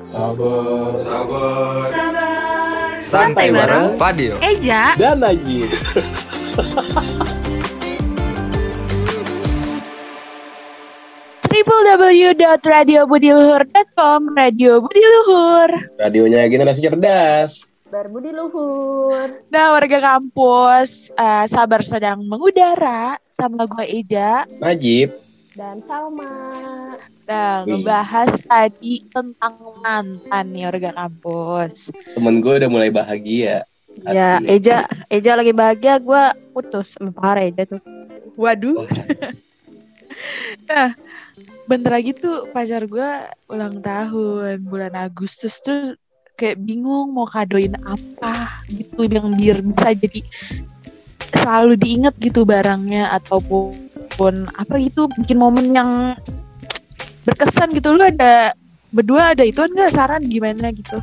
Sabar, sabar. Sabar. Santai bareng Fadil Eja. dan Najib. www.radiobudiluhur.com Radio Budi Luhur. Radionya generasi cerdas. Berbudi luhur. Nah, warga kampus, eh, sabar sedang mengudara sama gue Eja. Najib. Dan Salma. Nah, ngebahas tadi tentang mantan nih warga kampus. Temen gue udah mulai bahagia. Ya. Eja, Eja lagi bahagia, gue putus. Parah Eja tuh. Waduh. Oh, Nah, bentar lagi tuh pacar gue ulang tahun bulan Agustus terus kayak bingung mau kadoin apa gitu yang biar bisa jadi selalu diingat gitu barangnya ataupun apa gitu bikin momen yang berkesan gitu lu ada berdua ada ituan nggak saran gimana gitu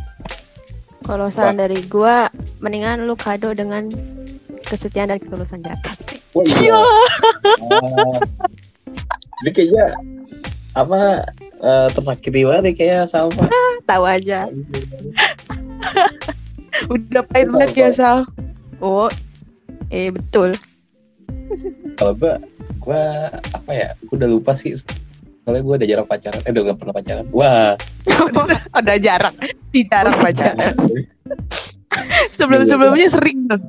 Kalau saran dari gue, mendingan lu kado dengan kesetiaan dan ketulusan jakas. Wah, iya. Ah, Dia kayaknya apa eh, tersakiti banget nih kayak sama. Tahu aja. udah pahit banget ya Sal Oh, eh betul. Kalau gue, gue apa ya? Gue udah lupa sih. Soalnya gue udah jarang pacaran. Eh, udah gak pernah pacaran. Wah. udah jarang si jarang pacaran sebelum sebelumnya sering tuh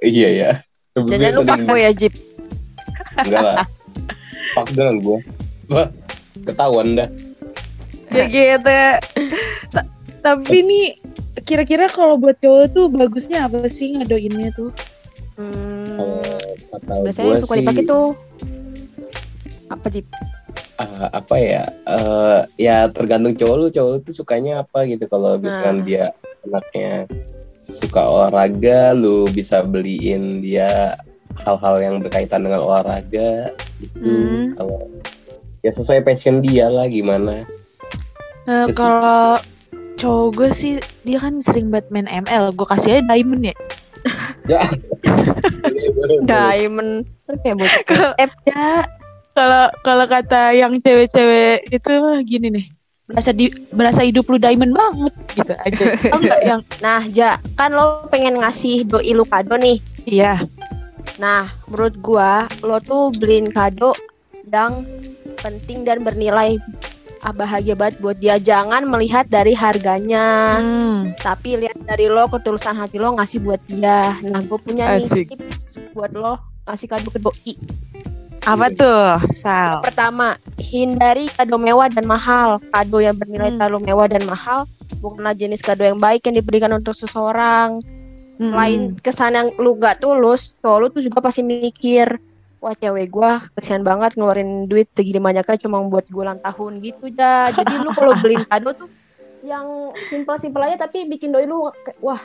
iya ya. Jangan lu Sebelumnya fuckboy ya, Jip. Enggak lah. Fuck dengan gue. Wah, ketahuan dah. kayak gitu Ta- tapi nih kira-kira kalau buat cowok tuh bagusnya apa sih ngadoinnya tuh Hmm, biasanya gue suka dipakai tuh apa Jip? Ah, apa ya? eh, ya tergantung cowok lu. Cowok lu tuh sukanya apa gitu. Kalau misalkan Nah. dia anaknya suka olahraga, lu bisa beliin dia hal-hal yang berkaitan dengan olahraga gitu. Hmm. Kalau ya sesuai passion dia lah gimana. Nah, Itu sih. kalau cowok gue sih dia kan sering banget main ML gue kasih aja diamond ya Ya. Diamond. Kan kayak bocah F ya. Kalau kalau kata yang cewek-cewek itu gini nih berasa di berasa hidup lu diamond banget gitu aja Tau nggak yang Nah, Ja, kan lo pengen ngasih doi lu kado nih. iya Nah, menurut gua lo tuh beliin kado yang penting dan bernilai ah, bahagia banget buat dia. Jangan melihat dari harganya, Hmm, tapi lihat dari lo ketulusan hati lo ngasih buat dia. Nah, gue punya Asik. nih tips buat lo ngasih kado ke doi. Apa tuh Sal Pertama, hindari kado mewah dan mahal. Kado yang bernilai Hmm. terlalu mewah dan mahal bukanlah jenis kado yang baik yang diberikan untuk seseorang. Selain kesan yang lu gak tulus, cowok lu tuh juga pasti mikir, wah cewek gua kesian banget ngeluarin duit segini banyaknya cuma buat gue ulang tahun gitu dah. Jadi lu kalau beliin kado tuh yang simpel-simpel aja tapi bikin doi lu wah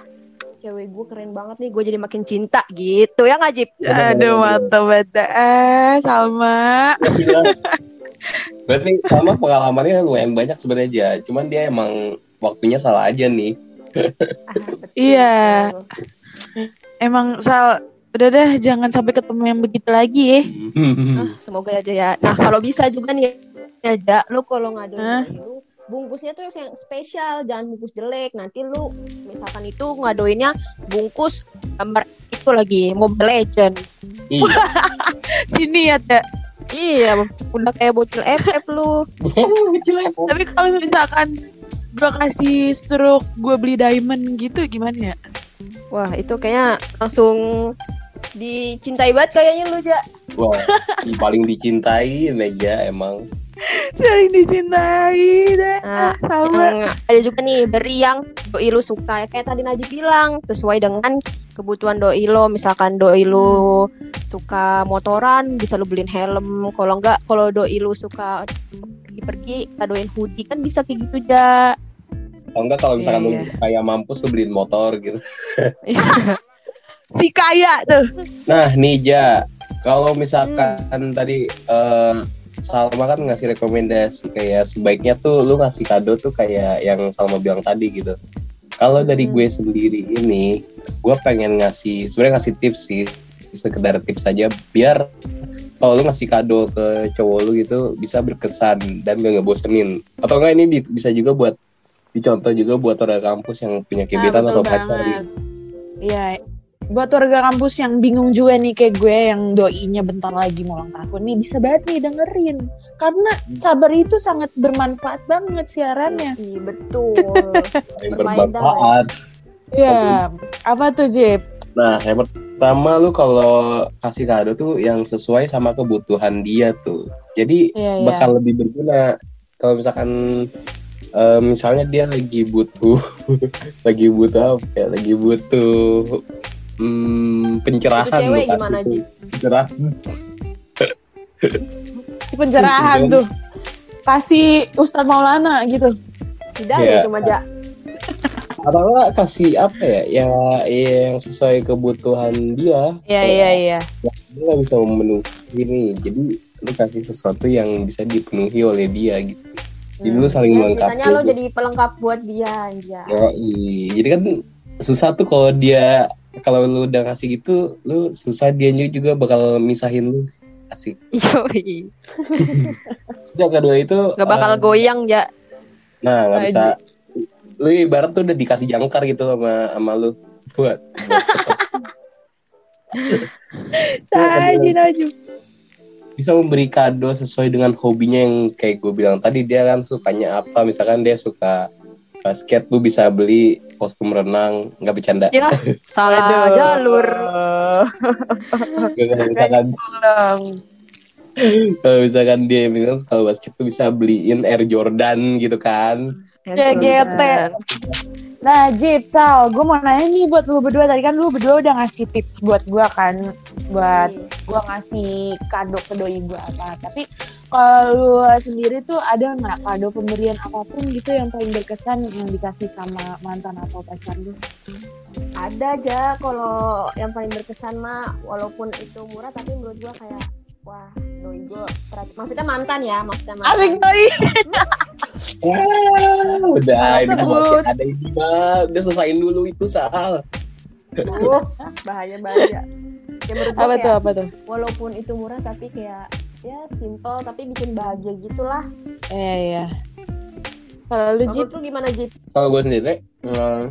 cewek gue keren banget nih, gue jadi makin cinta gitu ya ngajib. Aduh mantap banget eh Salma Berarti sama pengalamannya lumayan banyak sebenarnya aja. Cuman dia emang waktunya salah aja nih. Iya Emang Sal Udah deh jangan sampai ketemu yang begitu lagi ya Ah, semoga aja ya. Nah kalau bisa juga nih ya, Ja, lu kalau Hah? ngadoin lu bungkusnya tuh yang spesial, jangan bungkus jelek. Nanti lu misalkan itu ngadoinnya bungkus gambar itu lagi Mobile Legend. iya. Sini ya Teh. Iya, udah kayak bocil FF lu. Tapi kalau misalkan gue kasih stroke gue beli diamond gitu gimana ya? Wah, itu kayaknya langsung dicintai banget kayaknya lu, Ja. Wah, paling dicintai meja emang. Sering dicintai deh. Nah, Salma. yang ada juga nih beri yang doi lu suka. Kayak tadi Najib bilang sesuai dengan kebutuhan doi lo. Misalkan doi lu suka motoran bisa lu beliin helm. Kalau enggak kalau doi lu suka pergi-pergi kadoin hoodie. Kan bisa kayak gitu ja. Kalau enggak kalau misalkan Iya, lu kayak mampus lu beliin motor gitu. Si kaya tuh. Nah, nih Ja, kalau misalkan tadi eh, Salma kan ngasih rekomendasi kayak sebaiknya tuh lu ngasih kado tuh kayak yang Salma bilang tadi gitu. Kalau dari Hmm. gue sendiri ini, gue pengen ngasih sebenarnya ngasih tips sih, sekedar tips saja biar kalau lu ngasih kado ke cowok lu gitu bisa berkesan dan gak ngebosenin. Atau enggak ini bi- bisa juga buat dicontoh juga buat orang kampus yang punya gebetan betul atau pacar gitu. Iya. Buat warga kampus yang bingung juga nih kayak gue yang doinya bentar lagi mau ulang tahun nih bisa banget nih dengerin. Karena sabar itu sangat bermanfaat banget siarannya. Iya betul. yang Berfaedah, bermanfaat. Iya. Apa tuh Jip? Nah, yang pertama lu kalau kasih kado tuh yang sesuai sama kebutuhan dia tuh. Jadi Iya, iya. bakal lebih berguna. Kalau misalkan eh, misalnya dia lagi butuh lagi butuh apa ya? Lagi butuh hmm, pencerahan. Itu cewek lu kasih gimana, tuh. Ji? Pencerahan. Si pencerahan Iya. tuh. Kasih Ustadz Maulana gitu. Tidak Iya. ya cuma ja. Atau enggak kasih apa ya? Ya yang sesuai kebutuhan dia. Iya, iya, iya. Dia nggak bisa memenuhi ini. Jadi lu kasih sesuatu yang bisa dipenuhi oleh dia gitu. Jadi lu saling Ya, melengkapi. ceritanya lo jadi pelengkap buat dia aja. Yoi. Jadi kan susah tuh kalau dia kalau lu udah kasih gitu, lu susah dia juga bakal misahin lu. Asik. Yoi. Yang kedua itu Gak bakal eh, goyang ja. Nah, nggak bisa. Lu ibarat tuh udah dikasih jangkar gitu sama sama lu. Buat. Saji Najib. bisa memberi kado sesuai dengan hobinya yang kayak gue bilang tadi dia kan sukanya apa misalkan dia suka basket lu bisa beli kostum renang nggak bercanda. Ya, salah jalur. Kalau misalkan kalau misalkan dia misalkan suka basket tuh bisa beliin Air Jordan gitu kan. Ya, GT. Nah, Jip, Sal, gue mau nanya nih buat lu berdua. Tadi kan lu berdua udah ngasih tips buat gue kan. Buat gue ngasih kado ke doi gue apa. Tapi kalau lu sendiri tuh ada nggak kado pemberian apa pun gitu yang paling berkesan yang dikasih sama mantan atau pacar lu? Ada aja kalau yang paling berkesan mah walaupun itu murah tapi menurut gua kayak wah doi gua perhati- maksudnya mantan ya maksudnya mantan. Asik doi. Ah, udah ini masih ada ini mah udah selesaiin dulu itu soal Uh, bahaya bahaya. Ya menurut Apa kayak, tuh, apa tuh? walaupun itu murah tapi kayak ya simple tapi bikin bahagia gitulah. Iya, iya. Kalau lu, Jip? Gimana Jip? kalau gue sendiri eh,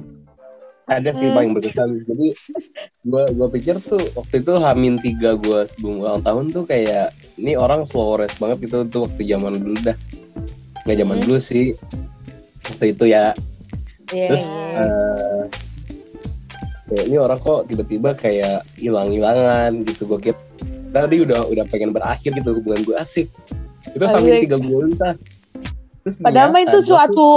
ada sih Hmm. paling berkesan. Jadi gue gue pikir tuh waktu itu hamin tiga gue sebelum ulang tahun tuh kayak ini orang flores banget gitu tuh waktu zaman dulu dah. Nggak zaman Hmm. dulu sih. Waktu itu ya. Iya. terus eh, kayak ini orang kok tiba-tiba kayak hilang-hilangan gitu. Gue kira tadi udah udah pengen berakhir gitu hubungan gue asik. Itu hamin tiga bulan tah. Terus Padahal itu gua tuh- suatu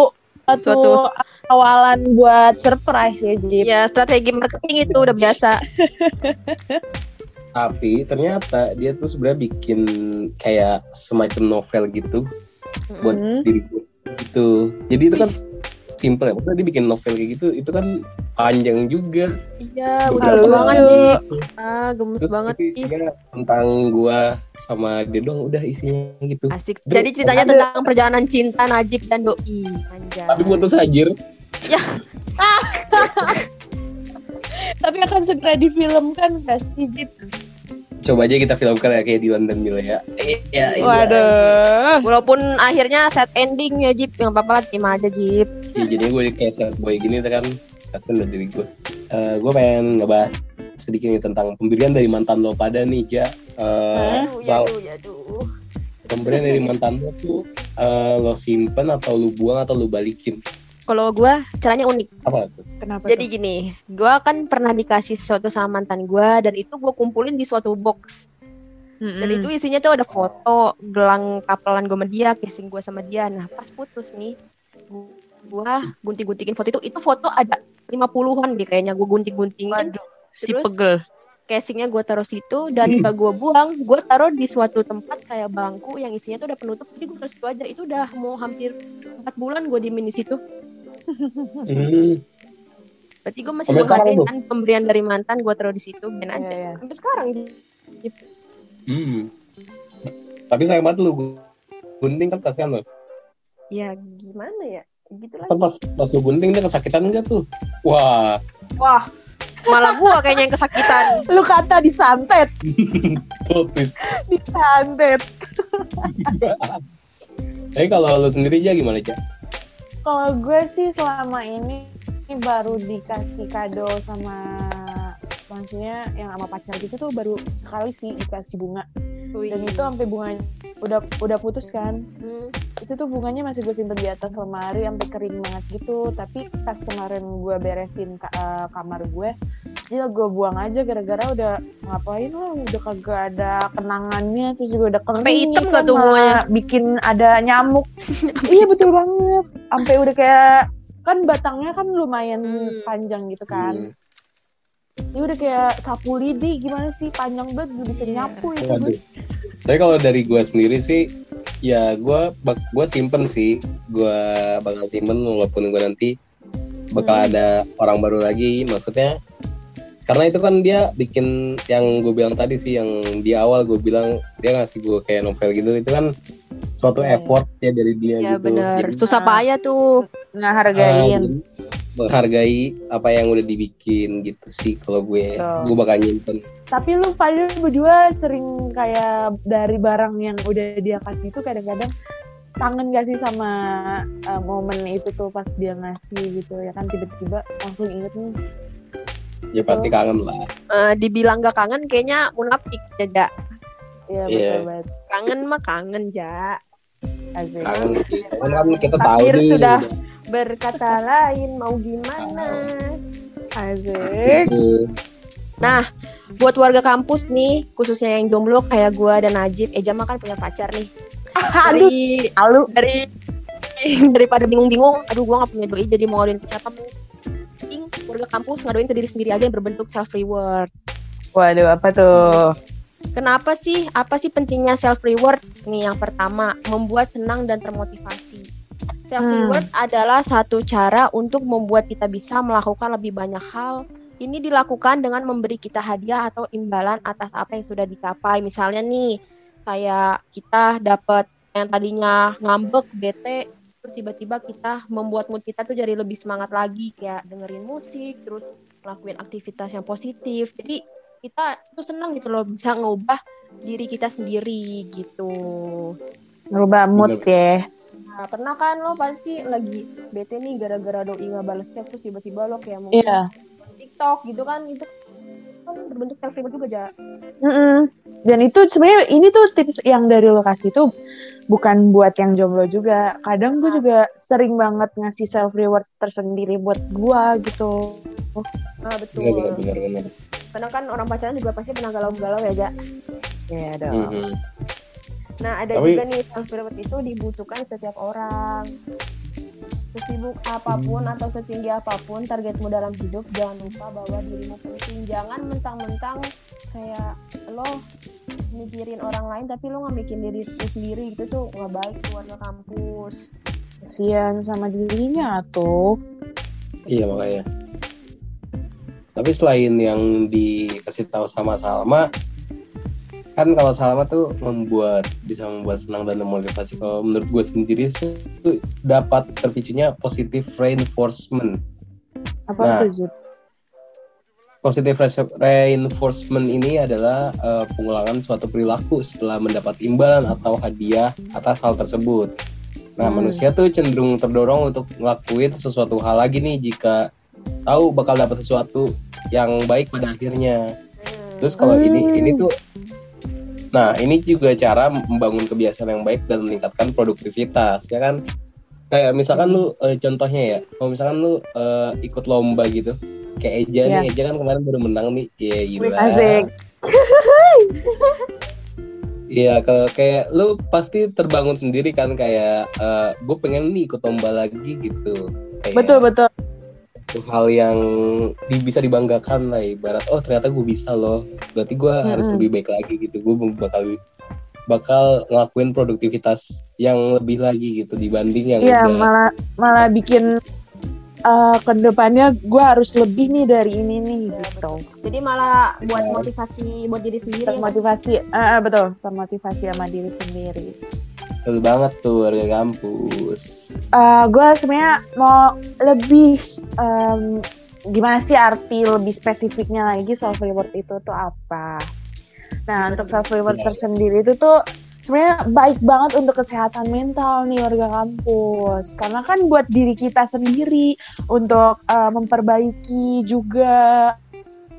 suatu, Suatu- awalan buat surprise ya, Jip. Ya strategi marketing itu udah biasa. tapi ternyata dia tuh sebenarnya bikin kayak semacam novel gitu buat Hmm. diri gue gitu jadi itu kan simple ya maksudnya dia bikin novel kayak gitu itu kan panjang juga Iya, betul banget lucu. Jip. Ah, gemes terus banget dia tentang gua sama dia doang udah isinya gitu Asik. Jadi ceritanya ada- tentang perjalanan cinta Najib dan Doi. Anjay. tapi putus anjir Tapi akan segera difilmkan pasti Jip. coba aja kita filmkan ya kayak Dilan dan Mila ya iya iya Waduh. Walaupun akhirnya set ending ya Jip, yang apa-apa lah terima aja Jip. Iya, jadinya gue kayak sad boy gini kan kasian dari diri gue Eh, gue pengen ngebahas sedikit nih tentang pemberian dari mantan lo pada nih Ja Eh, Aduh, ya Sal, aduh, ya aduh. pemberian dari mantan lo tuh eh, lo simpen atau lo buang atau lo balikin Kalau gua caranya unik. apa tuh Kenapa Jadi gini, gua kan pernah dikasih sesuatu sama mantan gua dan itu gua kumpulin di suatu box. tuh? Dan itu isinya tuh ada foto gelang kapelan gua sama dia, casing gua sama dia. Nah, pas putus nih, gua gunting-guntingin foto itu. Itu foto ada 50-an deh kayaknya gua gunting-guntingin. Waduh, si Terus- pegel. casingnya gue taruh situ dan gak gue buang gue taruh di suatu tempat kayak bangku yang isinya tuh udah penutup jadi gue taruh situ aja itu udah mau hampir empat bulan gue diemin di situ Hmm, berarti gue masih menghargai kan pemberian dari mantan gue taruh di situ ben aja. Iya, iya. sampai sekarang hmm. tapi sayang banget lu gunting kan kasihan lo ya gimana ya? Gitu lah. Pas pas lu gunting dia kesakitan enggak tuh? Wah. Wah, malah gue kayaknya yang kesakitan. Lu kata disantet, disantet. tapi kalau lu sendiri aja gimana aja Kalau gue sih selama ini, ini baru dikasih kado sama maksudnya yang sama pacar gitu tuh baru sekali sih dikasih bunga. Dan itu sampai bunganya udah udah putus kan? Hmm. itu tuh bunganya masih gue simpen di atas lemari sampai kering banget gitu. Tapi pas kemarin gue beresin ka- eh, kamar gue jadi gue buang aja gara-gara udah ngapain lah udah kagak ada kenangannya terus juga udah kering Sampai hitam gak tuh bikin ada nyamuk iya betul banget sampai udah kayak kan batangnya kan lumayan Hmm. panjang gitu kan Hmm. ini udah kayak sapu lidi gimana sih panjang banget gue bisa Iya. nyapu itu Waduh. gue Tapi kalau dari gue sendiri sih, ya gue bak gue simpen sih, gue bakal simpen walaupun gue nanti bakal Hmm. ada orang baru lagi. Maksudnya karena itu kan dia bikin yang gue bilang tadi sih, yang di awal gue bilang dia ngasih gue kayak novel gitu, itu kan suatu Iya. effort ya dari dia Ya gitu. bener. Jadi, Susah Nah. payah tuh. ah, hargain jadi menghargai apa yang udah dibikin gitu sih kalau gue Betul. gue bakal nyimpen Tapi lu pada berdua sering kayak dari barang yang udah dia kasih itu kadang-kadang kangen gak sih sama uh, momen itu tuh pas dia ngasih gitu ya kan tiba-tiba langsung inget nih ya pasti kangen lah Eh, dibilang gak kangen kayaknya munafik ya, Ja. ya Iya. betul banget Kangen mah kangen, Ja. asik kangen sih kangen kan kita tahu Takdir nih sudah berkata lain mau gimana. asik gitu. Buat warga kampus nih, khususnya yang jomblo kayak gua dan Najib, Eja mah kan punya pacar nih. aduh Dari lalu dari daripada bingung-bingung, aduh gua nggak punya doi jadi mau ngaduin siapa mending warga kampus ngaduin ke diri sendiri aja yang berbentuk self reward. waduh apa tuh Kenapa sih? Apa sih pentingnya self reward? Nih yang pertama, membuat senang dan termotivasi. Self reward adalah satu cara untuk membuat kita bisa melakukan lebih banyak hal. Ini dilakukan dengan memberi kita hadiah atau imbalan atas apa yang sudah dicapai. Misalnya nih, kayak kita dapat yang tadinya ngambek, bete, terus tiba-tiba kita membuat mood kita tuh jadi lebih semangat lagi, kayak dengerin musik, terus ngelakuin aktivitas yang positif. Jadi kita tuh senang gitu loh bisa ngubah diri kita sendiri gitu. ngerubah mood ya Nah, pernah kan lo pasti lagi bete nih gara-gara doi nggak bales chat terus tiba-tiba lo kayak mau iya TikTok gitu kan itu kan berbentuk self reward juga ja. Mm-mm. Dan itu sebenarnya ini tuh tips yang dari lokasi tuh bukan buat yang jomblo juga. Kadang gue juga sering banget ngasih self reward tersendiri buat gua gitu. Nah betul. benar benar benar benar Karena kan orang pacaran juga pasti pernah galau-galau ya ja. Iya dong. Mhm. Nah ada Tapi- juga nih self reward itu dibutuhkan setiap orang. Sesibuk apa pun atau setinggi apa pun targetmu dalam hidup, jangan lupa bahwa dirimu penting. Jangan mentang-mentang kayak lo mikirin orang lain tapi lo nggak mikirin diri sendiri gitu tuh nggak baik tuh warga kampus. Kasian sama dirinya tuh. Iya makanya. Tapi selain yang dikasih tahu sama Salma, kan kalau Salma tuh membuat bisa membuat senang dan memotivasi. Kalau menurut gue sendiri sih itu dapat terpicunya positive reinforcement. Apa Nah. Positive re- reinforcement ini adalah eh, pengulangan suatu perilaku setelah mendapat imbalan atau hadiah atas hal tersebut. Nah, Hmm. manusia tuh cenderung terdorong untuk ngelakuin sesuatu hal lagi nih jika tahu bakal dapat sesuatu yang baik pada akhirnya. Terus kalau ini Hmm. ini tuh Nah, ini juga cara membangun kebiasaan yang baik dan meningkatkan produktivitas, ya kan? Kayak misalkan lu eh, contohnya ya, kalau misalkan lu eh, ikut lomba gitu, kayak Eja Iya. nih, Eja kan kemarin baru menang nih, gila. Asik. Iya, ke kayak lu pasti terbangun sendiri kan kayak gue pengen nih ikut lomba lagi gitu. Kayak Betul betul. Itu hal yang di- bisa dibanggakan lah ibarat oh ternyata gue bisa loh berarti gue harus Mm-mm. lebih baik lagi gitu gue bakal bakal ngelakuin produktivitas yang lebih lagi gitu dibanding yang Iya udah malah malah bikin uh, ke depannya gue harus lebih nih dari ini nih gitu. Jadi malah buat Iya. motivasi buat diri sendiri. Termotivasi, ah ah, betul, termotivasi sama diri sendiri. betul banget tuh warga kampus gue sebenarnya mau lebih em, gimana sih arti lebih spesifiknya lagi self reward itu tuh apa? Nah untuk self reward Iya. tersendiri itu tuh sebenarnya baik banget untuk kesehatan mental nih warga kampus karena kan buat diri kita sendiri untuk uh, memperbaiki juga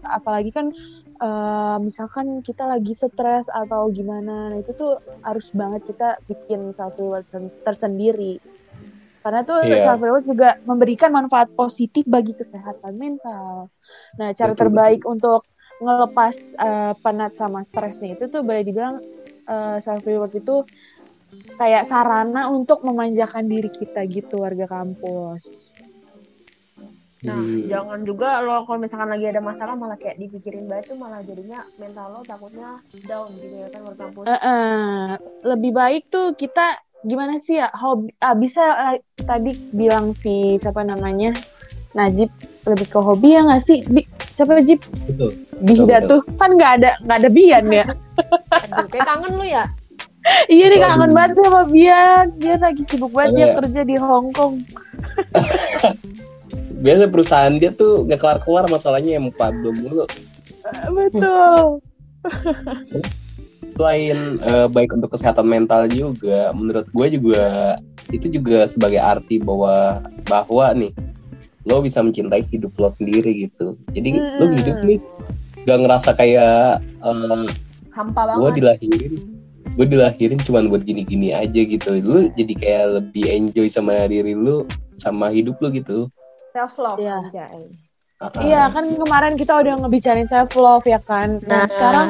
apalagi kan uh, misalkan kita lagi stres atau gimana nah itu tuh harus banget kita bikin self reward tersendiri karena tuh yeah. self reward juga memberikan manfaat positif bagi kesehatan mental. Nah, cara betul, terbaik betul. untuk ngelepas uh, penat sama stresnya itu tuh boleh dibilang uh, self reward itu kayak sarana untuk memanjakan diri kita gitu warga kampus. Nah, hmm. jangan juga lo kalau misalkan lagi ada masalah malah kayak dipikirin banget tuh malah jadinya mental lo takutnya down gitu ya kan warga kampus. Uh, uh, lebih baik tuh kita gimana sih ya hobi ah, bisa uh, tadi bilang si siapa namanya? Najib lebih ke hobi ya nggak sih? Bi, siapa Najib? Betul. Bihda tuh kan nggak ada nggak ada Bian ya? Aduh, kayak kangen lu ya? Iya nih kangen banget sama Bian. Dia lagi sibuk banget dia kerja di Hong Kong. Biasa perusahaan dia tuh nggak kelar kelar masalahnya yang problem mulu. Betul selain uh, baik untuk kesehatan mental juga. Menurut gue juga itu juga sebagai arti bahwa bahwa nih lo bisa mencintai hidup lo sendiri gitu. Jadi hmm. lo hidup nih gak ngerasa kayak um, hampa banget. gue dilahirin gue dilahirin cuma buat gini-gini aja gitu. Lo jadi kayak lebih enjoy sama diri lo sama hidup lo gitu. Self love yeah. Uh, iya kan kemarin kita udah ngebicarain self love ya kan. Nah, nah sekarang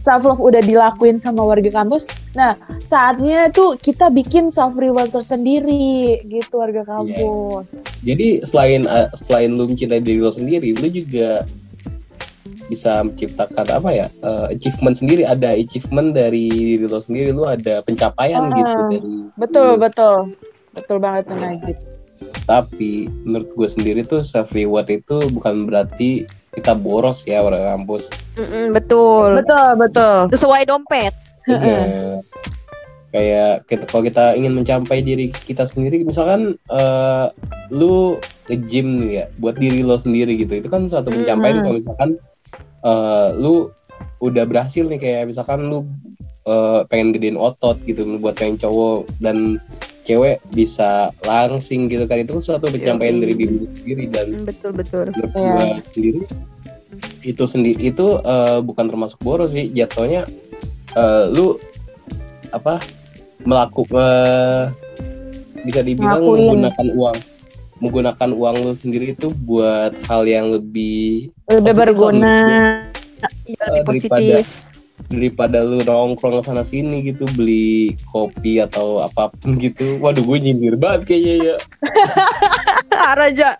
self love udah dilakuin sama warga kampus. Nah saatnya tuh kita bikin self reward tersendiri gitu warga iya. kampus. Yeah. Jadi selain uh, selain lu mencintai diri lo sendiri, lu juga bisa menciptakan apa ya uh, achievement sendiri ada achievement dari diri lo sendiri lu ada pencapaian uh, gitu dari betul betul betul banget tuh Najib tapi menurut gue sendiri tuh self reward itu bukan berarti kita boros ya orang kampus. Mm-mm, betul. Betul betul. Sesuai dompet. Iya. kayak kita kalau kita ingin mencapai diri kita sendiri misalkan uh, lu ke gym nih ya buat diri lo sendiri gitu. Itu kan suatu pencapaian mm-hmm. kalau misalkan uh, lu udah berhasil nih kayak misalkan lu uh, pengen gedein otot gitu buat pengen cowok dan cewek bisa langsing gitu kan. Itu suatu pencapaian dari diri sendiri dan hmm, betul betul. menurut ya. sendiri itu sendiri itu uh, bukan termasuk boros sih. Jatuhnya uh, lu apa melakukan uh, bisa dibilang Ngakuin. menggunakan uang. Menggunakan uang lu sendiri itu buat hal yang lebih lebih berguna. ya, lebih positif. daripada lu nongkrong sana sini gitu beli kopi atau apa pun gitu. Waduh gue nyindir banget kayaknya ya. Raja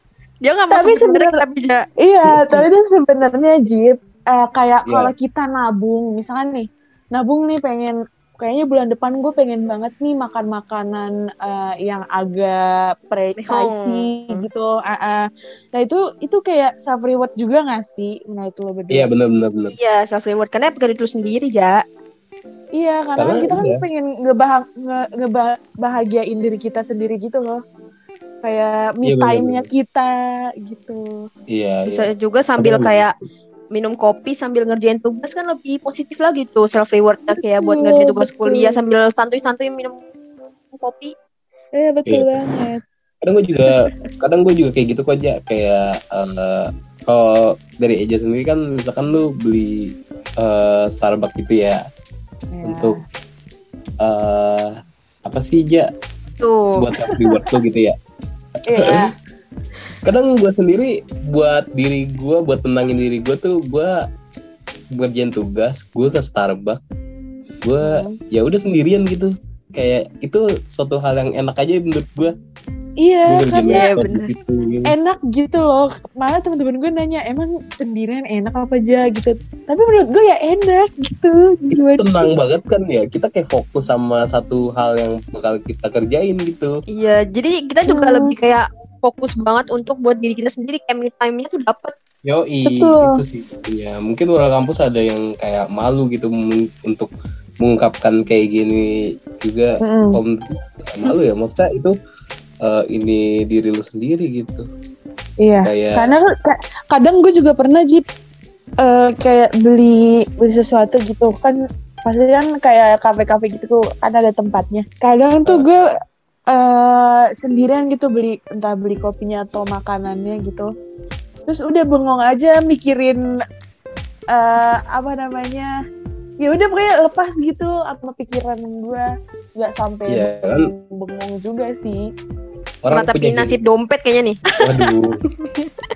dia nggak tapi sebenarnya tapi ya iya tapi itu sebenarnya Jip uh, kayak yeah. kalau kita nabung misalkan nih nabung nih pengen kayaknya bulan depan gue pengen banget nih makan makanan uh, yang agak pricey oh. gitu. Uh, uh. Nah itu itu kayak self reward juga gak sih menurut lo berdua? Iya benar benar benar. Iya self reward karena pekerjaan itu sendiri ya. Iya karena, karena kita kan iya. pengen ngebah nge ngebahagiain diri kita sendiri gitu loh. Kayak me iya, time-nya kita gitu. Iya. Bisa iya. juga sambil kayak minum kopi sambil ngerjain tugas kan lebih positif lagi tuh self rewardnya kayak buat ngerjain tugas kuliah sambil santuy-santuy minum kopi. Iya betul iya. banget. Kadang gue juga, kadang gue juga kayak gitu kok aja kayak uh, kalau dari Eja sendiri kan misalkan lu beli uh, Starbucks gitu ya yeah. untuk uh, apa sih Ja? Tuh. Buat self reward tuh gitu ya. Iya kadang gue sendiri buat diri gue buat tenangin diri gue tuh gue ngerjain tugas gue ke Starbucks gue hmm. ya udah sendirian gitu kayak itu suatu hal yang enak aja menurut gue Iya, karena gitu, gitu. enak gitu loh. Malah teman-teman gue nanya, emang sendirian enak apa aja gitu. Tapi menurut gue ya enak gitu. Itu tenang sih? banget kan ya. Kita kayak fokus sama satu hal yang bakal kita kerjain gitu. Iya, jadi kita juga hmm. lebih kayak fokus banget untuk buat diri kita sendiri kayak me time-nya tuh dapet Yo, itu sih. Ya, mungkin orang kampus ada yang kayak malu gitu untuk mengungkapkan kayak gini juga. Mm. Om, malu ya, maksudnya itu uh, ini diri lu sendiri gitu. Iya. Kayak... Karena kadang gue juga pernah jip uh, kayak beli beli sesuatu gitu kan pasti kan kayak kafe-kafe gitu kan ada tempatnya kadang tuh gue eh sendirian gitu beli entah beli kopinya atau makanannya gitu terus udah bengong aja mikirin eh apa namanya ya udah pokoknya lepas gitu sama pikiran gue nggak sampai Iya, kan? bengong juga sih Orang Mata punya nasib dompet kayaknya nih. Waduh.